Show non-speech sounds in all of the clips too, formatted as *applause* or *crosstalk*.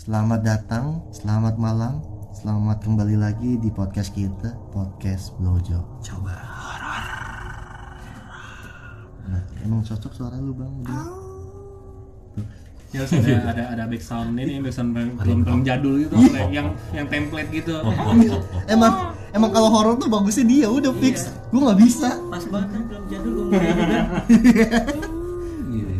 Selamat datang, selamat malam, selamat kembali lagi di podcast kita, podcast Blojo. Coba Nah, emang cocok suara lu bang? Udah. Ya harus ada ada ada back sound ini back sound film film jadul gitu kayak yang yang template gitu. *laughs* Emang emang kalau horor tuh bagusnya dia udah fix. Gue nggak bisa. pas banget kan film jadul gue juga. Gitu.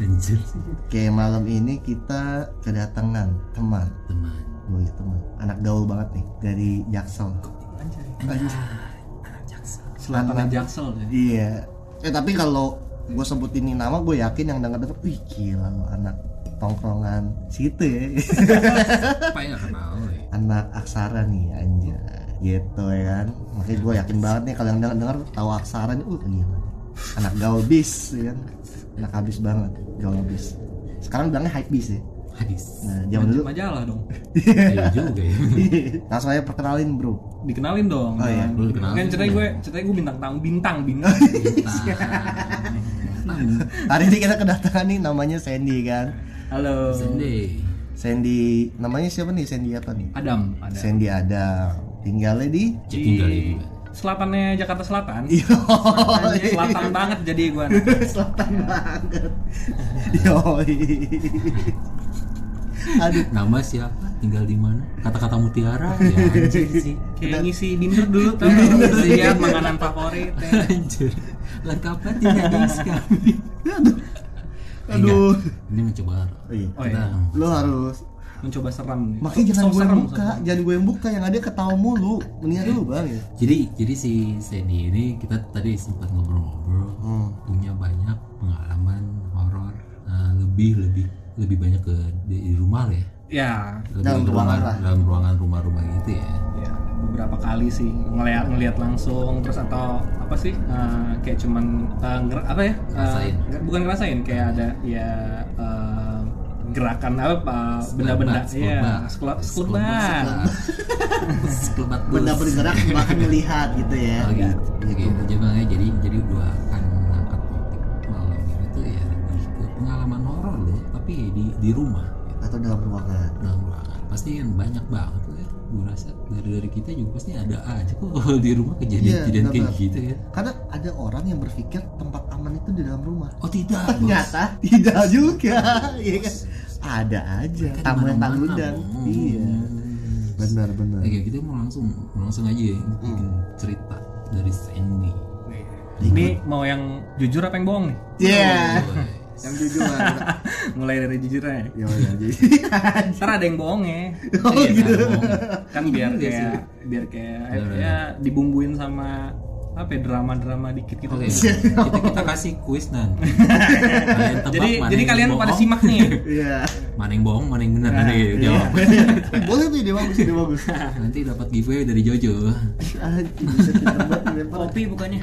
Anjir. Oke malam ini kita kedatangan teman. Teman. Oh iya teman. Anak gaul banget nih dari Jaksel. Anjir. Selatan Jaksel ya. Iya. Eh tapi kalau gue sebut ini nama gue yakin yang denger denger, wih gila lo anak tongkrongan situ ya. *laughs* Apa yang gak kenal ya? anak aksara nih anjay gitu ya kan makanya gue yakin banget nih kalau yang denger denger tahu aksara nih uh gila anak gaul bis ya kan anak habis banget gaul bis sekarang bilangnya hype bis ya Hadis. nah zaman dulu Majalah dong. *laughs* Iya juga ya. *laughs* langsung aja perkenalin bro Dikenalin dong. Oh, iya. Nah, Lu dikenalin. Kan ceritanya gue ceritanya gue bintang tamu bintang bintang. hari ini kita kedatangan nih namanya Sandy kan Halo. Sende. Sandy namanya siapa nih Sandy apa nih Adam. Ada. Sandy ada tinggalnya di Cek tinggal ya juga. Selatannya Jakarta Selatan. Iya. *laughs* Selatan banget jadi gue. selatan banget yo aduh Nama siapa? Tinggal di mana? Kata-kata mutiara. *laughs* Ya anjir sih. Kayak ngisi dinner dulu tuh. Lihat makanan favorit. ya. Anjir. Lengkapnya tidak guys kami. aduh Ini mencoba. Iya. Oh iya. lo harus Mencoba seram. nih. makanya jangan so gue yang buka so serem. jangan gue yang buka yang ada ketawa mulu mendingan dulu bang ya Jadi jadi si Sandy ini kita tadi sempat ngobrol-ngobrol Hmm. punya banyak pengalaman horor eh, lebih lebih lebih banyak ke di, di rumah lah ya Ya, lebih Dalam ruangan rumah- lah. dalam ruangan rumah-rumah gitu ya ya beberapa kali sih ngeliat ngeliat langsung terus atau apa sih eh, kayak cuman nger- apa ya Ngerasain. nger- bukan ngerasain kayak ada ya eh, gerakan apa benda-benda ya sekelebat. sekelebat sekelebat *laughs* benda bergerak bahkan melihat gitu ya Oh, gitu. gitu. Jadi makanya jadi jadi dua akan mengangkat topik malam ini tuh ya lebih ke pengalaman horor loh, tapi di di rumah atau dalam ruangan dalam ruangan. Pasti kan banyak banget loh ya. Gue rasa dari dari kita juga pasti ada aja kok *laughs* kalau di rumah kejadian-kejadian Iya, kayak benar. gitu ya. karena ada orang yang berpikir tempat aman itu di dalam rumah Oh tidak, bos. ternyata tidak juga iya kan ada aja tamu yang tak undang iya. Benar benar. Oke, kita mau langsung langsung aja ya bikin cerita dari Sandy. ini mau yang jujur apa yang bohong nih? Iya. Yang jujur *laughs* mulai dari jujurnya ya. Ya jadi ntar ada yang bohongnya oh Iya, gitu. kan biar Iya kayak biar kayak ya dibumbuin sama apa ya, drama-drama dikit gitu Oke, kita, kita *laughs* kasih kuis tebak jadi mana jadi yang kalian bohong, pada simak nih iya Mana yang bohong, mana yang benar Nah, nanti iya. jawab. *laughs* boleh tuh ide bagus ide bagus *laughs* nanti dapat giveaway dari Jojo. Dilempar. kopi bukannya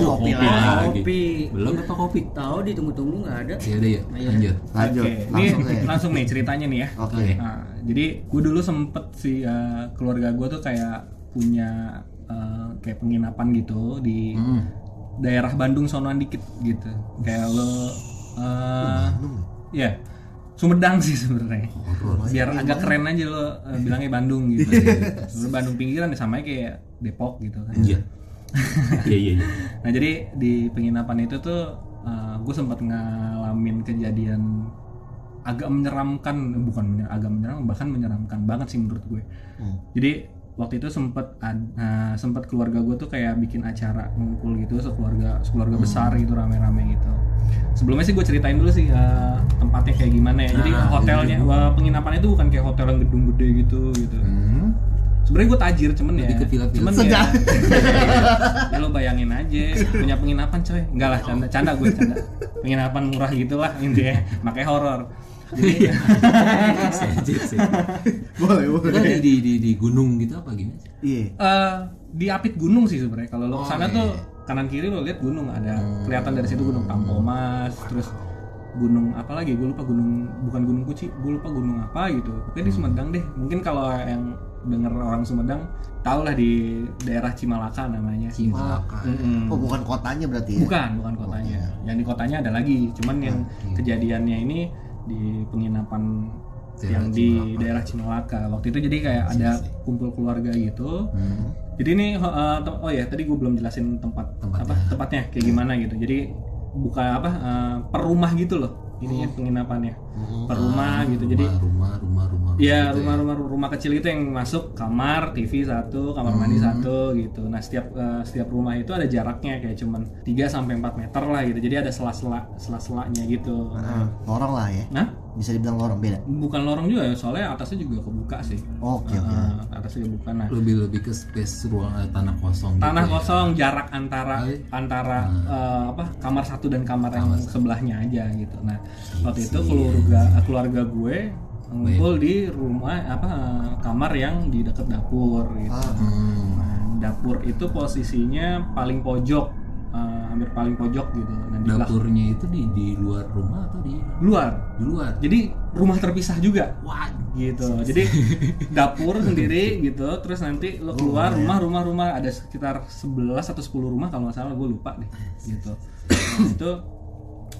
Oh, kopi kopi lah lagi. kopi Belum apa kopi? tahu ditunggu-tunggu nggak ada Ya udah ya, Ayo. lanjut. lanjut Oke, ini langsung saya langsung nih ceritanya nih ya. oke Nah, jadi gue dulu sempet sih eh, keluarga gue tuh kayak punya eh, kayak penginapan gitu di Hmm. daerah Bandung sonoan dikit gitu. Kayak lo, eh ya Sumedang sih sebenarnya. Biar agak keren aja lo eh, bilangnya Bandung gitu. Lo Bandung pinggiran sama kayak Depok gitu kan. Iya. Iya iya iya. Nah jadi di penginapan itu tuh gue sempat ngalamin kejadian agak menyeramkan, bukan menyer- agak menyeramkan, bahkan menyeramkan banget sih menurut gue. Hmm. Jadi waktu itu sempat sempat keluarga gue tuh kayak bikin acara ngumpul gitu sekeluarga sekeluarga besar gitu rame-rame gitu. Sebelumnya sih gue ceritain dulu sih eh, tempatnya kayak gimana ya. Jadi Nah, hotelnya, wah, penginapannya itu bukan kayak hotel yang gedung gede gitu gitu. Hmm. Sebenarnya gue tajir cuman ya, Lebih ke villa-villa. cuman Sedap. *laughs* ya, lo bayangin aja punya penginapan coy, enggak lah canda, canda gue canda, penginapan murah gitulah intinya, makanya horor. Jadi Senjit sih. boleh Itu boleh di, di, di, di gunung gitu apa gimana? iya eh di apit gunung sih sebenarnya. Kalau lo Oh, ke sana iya. tuh kanan kiri lo lihat gunung ada kelihatan dari situ gunung Tampomas, terus gunung apa lagi gue lupa gunung bukan gunung kuci gue lupa gunung apa gitu pokoknya di Sumedang deh mungkin kalau yang denger orang Sumedang tau lah di daerah Cimalaka namanya Cimalaka. Mm-mm. oh bukan kotanya berarti ya Bukan, bukan kotanya. Yang di kotanya ada lagi, cuman yang Oke. kejadiannya ini di penginapan Daerah yang di daerah Cimalaka waktu itu jadi kayak ada kumpul keluarga gitu. Hmm. jadi ini eh, tem- oh ya tadi gue belum jelasin tempat Tempatnya. apa tempatnya kayak gimana gitu. Jadi buka apa eh, per rumah gitu loh ininya penginapannya per rumah gitu jadi rumah rumah rumah rumah Iya gitu rumah-rumah rumah kecil itu yang masuk kamar, TV satu, kamar mandi satu gitu. Nah setiap eh, setiap rumah itu ada jaraknya kayak cuman 3 sampai 4 meter lah gitu. Jadi ada sela-sela sela-selanya gitu. Nah, lorong lah ya Nah bisa dibilang lorong beda bukan lorong juga ya soalnya atasnya juga kebuka sih. oke oke Eh, atasnya kebuka. Nah lebih lebih ke space ruang eh, tanah kosong gitu tanah ya. kosong jarak antara Oh, iya. antara eh, apa kamar satu dan kamar yang sebelahnya aja gitu. Nah waktu itu keluarga keluarga gue ngumpul di rumah apa kamar yang di dekat dapur gitu. Ah. Hmm. Nah, dapur itu posisinya paling pojok, eh, hampir paling pojok gitu. Nah, di belakang dapurnya itu di di luar rumah atau di luar. di luar Jadi rumah terpisah juga wah gitu. Jadi *laughs* dapur sendiri gitu, terus nanti lo keluar rumah rumah rumah ada sekitar 11 atau 10 rumah kalau nggak salah gue lupa deh gitu. Nah, itu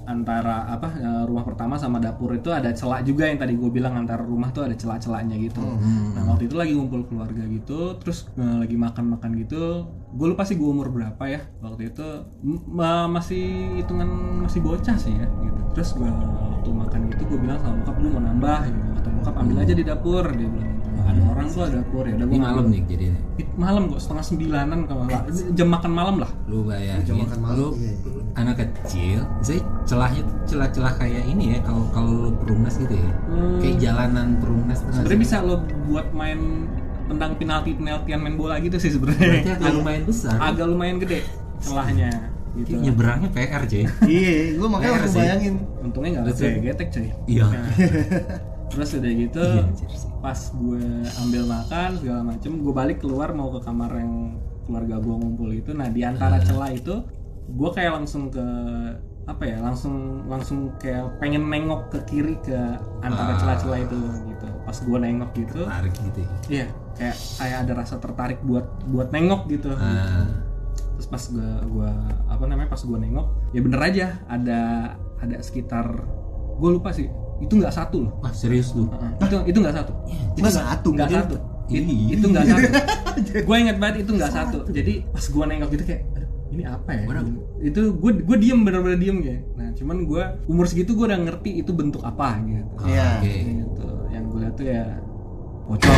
antara apa eh, rumah pertama sama dapur itu ada celak juga yang tadi gue bilang antara rumah tuh ada celak-celaknya gitu. Nah waktu itu lagi ngumpul keluarga gitu, terus eh, lagi makan-makan gitu. Gue lupa sih gue umur berapa ya waktu itu ma- masih hitungan masih bocah sih ya gitu. Terus gue waktu makan gitu gue bilang sama bokap gue mau nambah gitu. Kata bokap ambil aja di dapur dia bilang. Ada orang tuh ada dapur ya. Udah ini malam nih jadi malam kok setengah sembilanan kalau nggak jam makan malam lah. lu bayangin Jam makan malam, lu iya. anak kecil saya celahnya tuh celah-celah kayak ini ya kalau kalau lu perumnas gitu ya kayak jalanan perumnas Sebenarnya bisa lo buat main tendang penalti penaltian main bola gitu sih sebenarnya. agak lumayan besar Agak lumayan gede celahnya gitu. Kayak nyebrangnya PR cuy iya gue makanya sih. bayangin Untungnya nggak Betul. kayak getek cuy. iya Nah, *laughs* terus udah gitu Iya, pas gue ambil makan segala macem gue balik keluar mau ke kamar yang keluarga gue ngumpul itu. Nah di antara celah itu gue kayak langsung ke apa ya langsung langsung kayak pengen nengok ke kiri ke antara Ah. celah-celah itu gitu. Pas gue nengok gitu tarik gitu ya? iya kayak kayak ada rasa tertarik buat buat nengok gitu. Ah. terus pas gue gua apa namanya pas gue nengok ya bener aja ada ada sekitar gue lupa sih itu nggak satu loh. Wah serius Heeh, itu itu nggak satu. Nggak satu nggak satu. Iya. It- itu nggak satu. *laughs* Gue inget banget itu nggak satu. Jadi pas gue nengok gitu kayak "Aduh, ini apa ya? Waduh. itu gue gue diem bener-bener diem kayak. Nah cuman gue umur segitu gue udah ngerti itu bentuk apa gitu. Iya. oke. Gitu. Yang gue lihat tuh ya pocong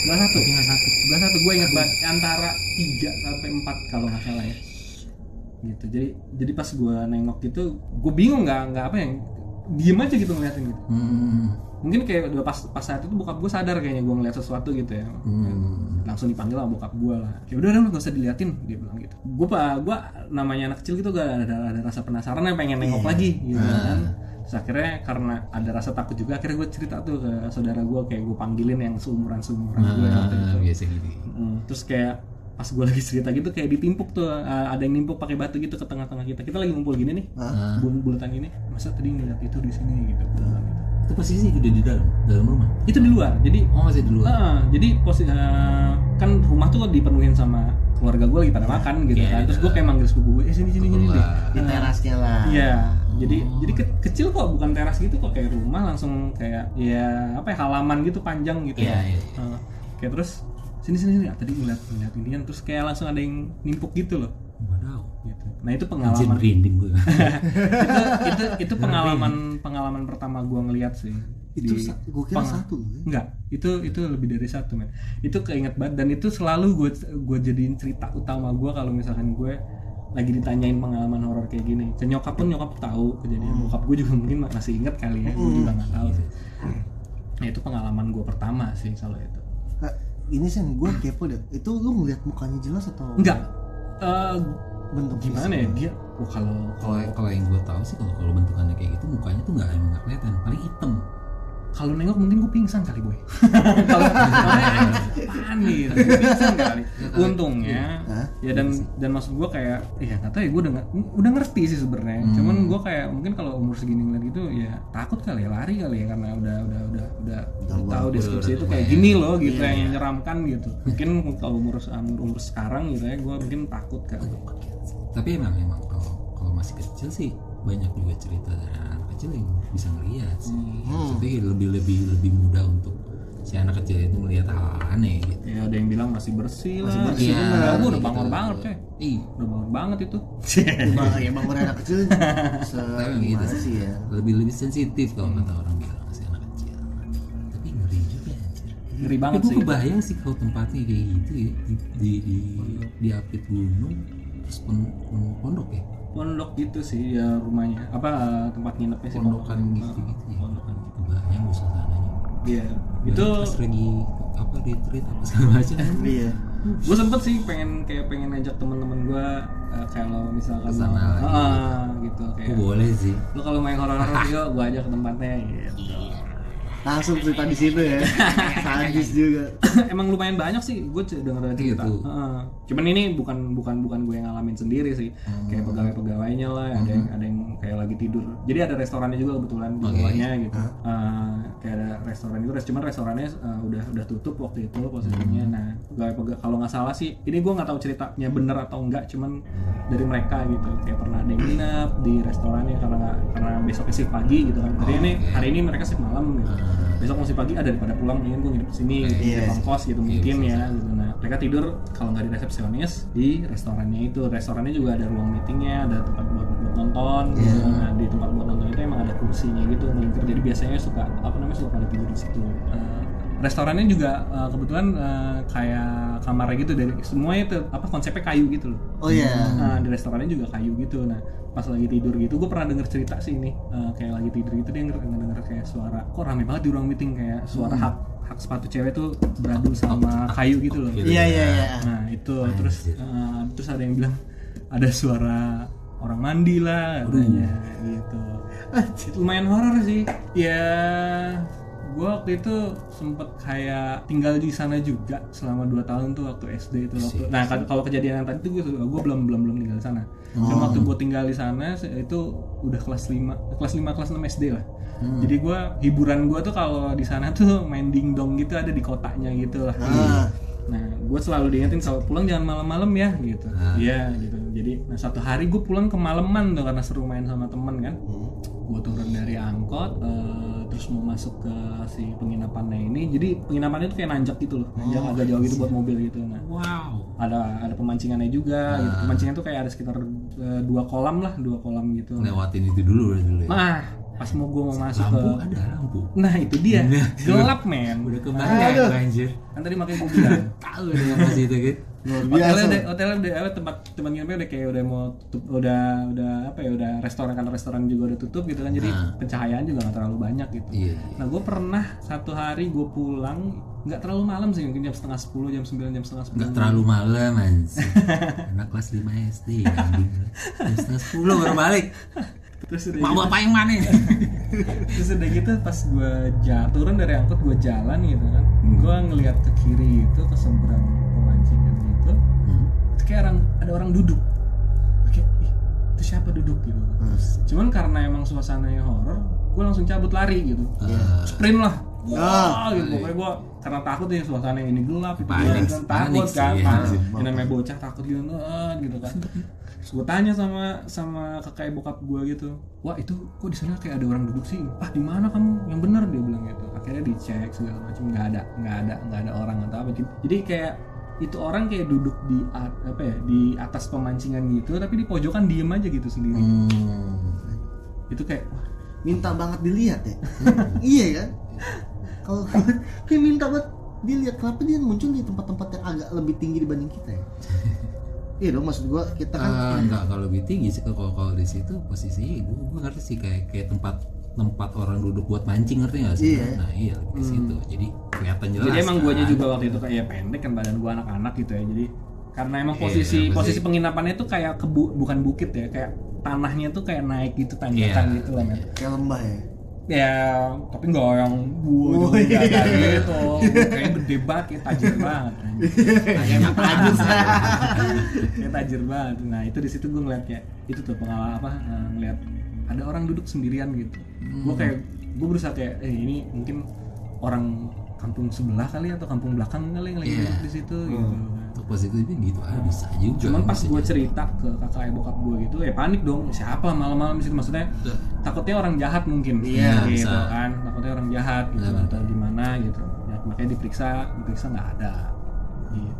nggak satu. Nggak satu. Nggak satu. Gue inget banget antara 3 sampai 4 kalau nggak salah ya gitu. Jadi jadi pas gue nengok gitu gue bingung nggak nggak apa yang diem aja gitu ngeliatin gitu. Hmm. mungkin kayak udah pas pas saat itu bokap gue sadar kayaknya gue ngeliat sesuatu gitu ya. Hmm. langsung dipanggil sama bokap gue lah. Ya udah udah nggak usah diliatin dia bilang gitu. Gue pak gue namanya anak kecil gitu gak ada, ada, ada rasa penasaran yang pengen nengok lagi gitu kan. Terus akhirnya karena ada rasa takut juga akhirnya gue cerita tuh ke saudara gue kayak gue panggilin yang seumuran seumuran gue waktu itu. Ah, biasa gitu. Mm, terus kayak pas gue lagi cerita gitu kayak ditimpuk tuh uh, ada yang nimpuk pakai batu gitu ke tengah-tengah kita. Kita lagi ngumpul gini nih Ah. bul bulatan gini masa tadi ngeliat itu di sini gitu. Gitu. itu posisi udah di dalam dalam rumah? Itu di luar jadi oh masih di luar. Ah, jadi posisi kan rumah tuh dipenuhin sama keluarga gue lagi pada makan gitu Iya, kan. Terus gue kayak manggil sepupu gue eh sini sini sini deh di terasnya lah. Iya jadi jadi ke- kecil kok bukan teras gitu kok kayak rumah langsung kayak ya apa ya halaman gitu panjang gitu. Iya, iya. Ah, kayak terus sini sini sini Ah, tadi ngeliat ngeliat ini kan terus kayak langsung ada yang nimpuk gitu loh Wadaw. gitu nah itu pengalaman gue. *laughs* itu itu itu pengalaman pengalaman pertama gue ngeliat sih itu Di- gue kira peng- satu loh ya. Enggak, itu itu lebih dari satu men. Itu keinget banget dan itu selalu gue gue jadiin cerita utama gue kalau misalkan gue lagi ditanyain pengalaman horor kayak gini. Dan nyokap pun nyokap tahu kejadian. Bokap gue juga mungkin masih inget kali ya. Gue juga nggak tahu. sih. Nah itu pengalaman gue pertama sih kalau itu. Nah, ini sih gue kepo deh itu lu ngeliat mukanya jelas atau Enggak. Eh, bentuk gimana ya dia? Wah kalau Kalau kalau yang gue tahu sih kalau kalau bentukannya kayak gitu mukanya tuh nggak emang nggak kelihatan, paling hitam. kalau nengok mungkin gue pingsan kali boy. kalau apaan nih? Pingsan kali. Untungnya Hah? ya dan dan maksud gue kayak ya nggak tahu ya gue udah udah ngerti sih sebenarnya. Hmm. cuman gue kayak mungkin kalau umur segini ngeliat gitu ya takut kali ya lari kali ya karena udah udah udah udah, udah tahu deskripsi itu kayak gini loh gitu Iya, yang menyeramkan gitu. *laughs* Mungkin kalau umur umur umur sekarang gitu ya gue mungkin takut kali. Tapi emang emang kalau kalau masih kecil sih banyak juga cerita dari anak kecil kecil yang bisa ngeliat sih. Hmm. tapi lebih lebih lebih mudah untuk si anak kecil itu melihat hal aneh gitu. Ya ada yang bilang masih bersih lah. Masih bersih, Iya, bener. gue udah gitu. bangor banget coy. Ih, udah bangor banget itu. Bang, ya bang anak kecil *laughs* Emang gitu. Sih. ya? Lebih lebih sensitif kalau kata orang bilang si anak kecil. Tapi ngeri juga anjir. Ngeri banget Tapi sih. gue kebayang sih kalau tempatnya kayak gitu ya di di di, di apit gunung terus pon, pon- pondok ya? Pondok gitu sih ya rumahnya. Apa eh, tempat nginepnya sih? Pondokan pondok. gitu gitu ya. Pondokan gitu. Kebayang gue suasananya iya. Itu itu pas lagi apa retreat apa segala macam. Iya. Gue sempet sih pengen kayak pengen ngajak temen-temen gue uh, kalau misalkan Ke sana. Ah, gitu oh, kayak boleh sih. Lu kalau main horor-horor yuk gue ajak ke tempatnya gitu langsung cerita di situ ya. *laughs* Sadis juga. *laughs* Emang lumayan banyak sih gue denger cerita. Gitu. Heeh. cuman ini bukan bukan bukan gue yang ngalamin sendiri sih. Kayak pegawai pegawainya lah ada yang ada yang kayak lagi tidur. Jadi ada restorannya juga kebetulan di bawahnya gitu. Eh, kayak ada restoran itu. Cuman restorannya eh, udah udah tutup waktu itu posisinya. Nah pegawai pegawai kalau nggak salah sih ini gue nggak tahu ceritanya bener atau enggak cuman dari mereka gitu. Kayak pernah ada yang nginep di restorannya karena nggak karena besoknya shift pagi gitu kan. Jadi ini hari ini mereka shift malam gitu besok masih pagi ada daripada pulang mendingan gue nginep di sini gitu, Iya. di kos gitu mungkin ya gitu. Nah mereka tidur kalau nggak di resepsionis di restorannya itu. Restorannya juga ada ruang meetingnya ada tempat buat, buat nonton gitu. nah di tempat buat nonton itu emang ada kursinya gitu melingkar jadi biasanya suka apa namanya suka pada tidur di situ. Eh, restorannya juga eh, kebetulan eh, kayak kamarnya gitu dari semuanya itu apa konsepnya kayu gitu loh oh iya Nah, di restorannya juga kayu gitu. Nah, pas lagi tidur gitu, gue pernah denger cerita sih ini, eh, kayak lagi tidur gitu dia denger, denger kayak suara, kok rame banget di ruang meeting kayak suara hak hak sepatu cewek tuh beradu sama kayu gitu loh. iya iya iya Nah itu terus eh, terus ada yang bilang ada suara orang mandi lah katanya gitu. Lumayan horor sih. Ya gue waktu itu sempet kayak tinggal di sana juga selama 2 tahun tuh waktu SD itu waktu. Nah kan- kalau kejadian yang tadi tuh gue gue belum belum belum tinggal di sana. Dan waktu gue tinggal di sana itu udah kelas 5 kelas 5 kelas 6 SD lah. Jadi gue hiburan gue tuh kalau di sana tuh main dingdong gitu ada di kotanya gitu lah. Ah. Nah, gue selalu diingetin kalau pulang jangan malam-malam ya, gitu. Iya, gitu. Jadi, nah satu hari gue pulang kemalaman tuh karena seru main sama temen kan. Gue turun dari angkot, eh, terus mau masuk ke si penginapannya ini. Jadi penginapannya tuh kayak nanjak gitu loh, nanjak agak jauh gitu buat mobil gitu. Nah, wow ada ada pemancingannya juga. Gitu. Pemancingan tuh kayak ada sekitar eh, dua kolam lah, dua kolam gitu. lewatin itu dulu dulu ya Nah, pas mau gue mau masuk lampu ke, ada lampu nah itu dia, gelap men. udah kebayang anjir Kan tadi makanya gue bilang. *laughs* tahu dengan masih itu gitu luar hotelnya biasa. udah hotelnya udah apa, tempat tempat nginepnya udah kayak udah mau tutup udah udah apa ya udah restoran karena restoran juga udah tutup gitu kan jadi pencahayaan juga nggak terlalu banyak gitu. Iya nah gue pernah satu hari gue pulang nggak terlalu malam sih mungkin jam setengah sepuluh jam sembilan jam setengah sepuluh. nggak terlalu malam anjir *laughs* anak kelas 5 SD jam setengah sepuluh baru balik. Terus udah mau bapak yang mana? *laughs* Terus udah gitu pas gue ja turun dari angkot gue jalan gitu kan. Hmm. gue ngeliat ke kiri itu ke seberang kayak orang ada orang duduk. Kayak ih itu siapa duduk gitu. Cuman karena emang suasananya horor gue langsung cabut lari gitu. Ah. sprint lah. Ah. wah gitu. Pokoknya gue karena takut ya suasana ini gelap itu Panik, kan panik takut kan ya. panik. yang namanya bocah takut gitu "Ah," gitu kan. Terus gue tanya sama sama kakak bokap gue gitu wah itu kok di sana kayak ada orang duduk sih? Ah di mana kamu? Yang benar dia bilang gitu. Akhirnya dicek segala macam nggak ada nggak ada nggak ada orang atau apa. Jadi kayak itu orang kayak duduk di at- apa ya di atas pemancingan gitu tapi di pojokan diem aja gitu sendiri. Hmm. itu kayak wah. Minta banget dilihat ya? *laughs* Iya kan? Kalau dia minta banget dilihat kenapa dia muncul di tempat-tempat yang agak lebih tinggi dibanding kita ya? *laughs* Iya dong maksud gua kita kan Ah, enggak kalau lebih tinggi sih kalau kalau di situ posisi gue gue ngerti sih kayak kayak tempat tempat orang duduk buat mancing ngerti nggak sih Iya. nah iya lebih ke situ jadi kelihatan jelas Jadi emang kan. guanya juga waktu itu kayak pendek kan badan gua anak-anak gitu ya. Jadi karena emang Iya, posisi pasti. posisi penginapannya tuh kayak kebu bukan bukit ya, kayak tanahnya tuh kayak naik gitu tanjakan Iya, gitu lah men. kayak lembah ya Ya, tapi nggak yang buah Oh, juga iya. kayak gitu. Kayak gede banget, kayak tajir banget. Tanya tajir kayak tajir banget. Nah itu di situ gue ngeliat kayak itu tuh pengalaman apa eh, ngeliat ada orang duduk sendirian gitu. Gue kayak gue berusaha kayak eh ini mungkin orang kampung sebelah kali atau kampung belakang kali yang lagi Iya. duduk di situ gitu. untuk positifnya gitu ah bisa juga cuman pas gue cerita ke kakak ibu bokap gue gitu ya panik dong siapa malam-malam di situ? Maksudnya takutnya orang jahat mungkin. Iya, gitu bisa. kan takutnya orang jahat gitu Benar, atau gimana gitu. Ya, makanya diperiksa diperiksa nggak ada. Gitu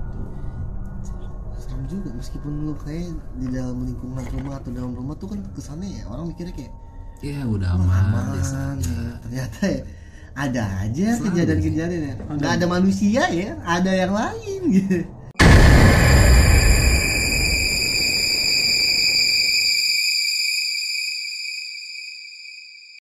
serem juga meskipun lu kayak di dalam lingkungan rumah atau dalam rumah tuh kan kesannya ya orang mikirnya kayak ya udah "Wah, aman. aman biasa ya. ternyata ya ada aja kejadian-kejadian ya. Nggak ada manusia ya ada yang lain gitu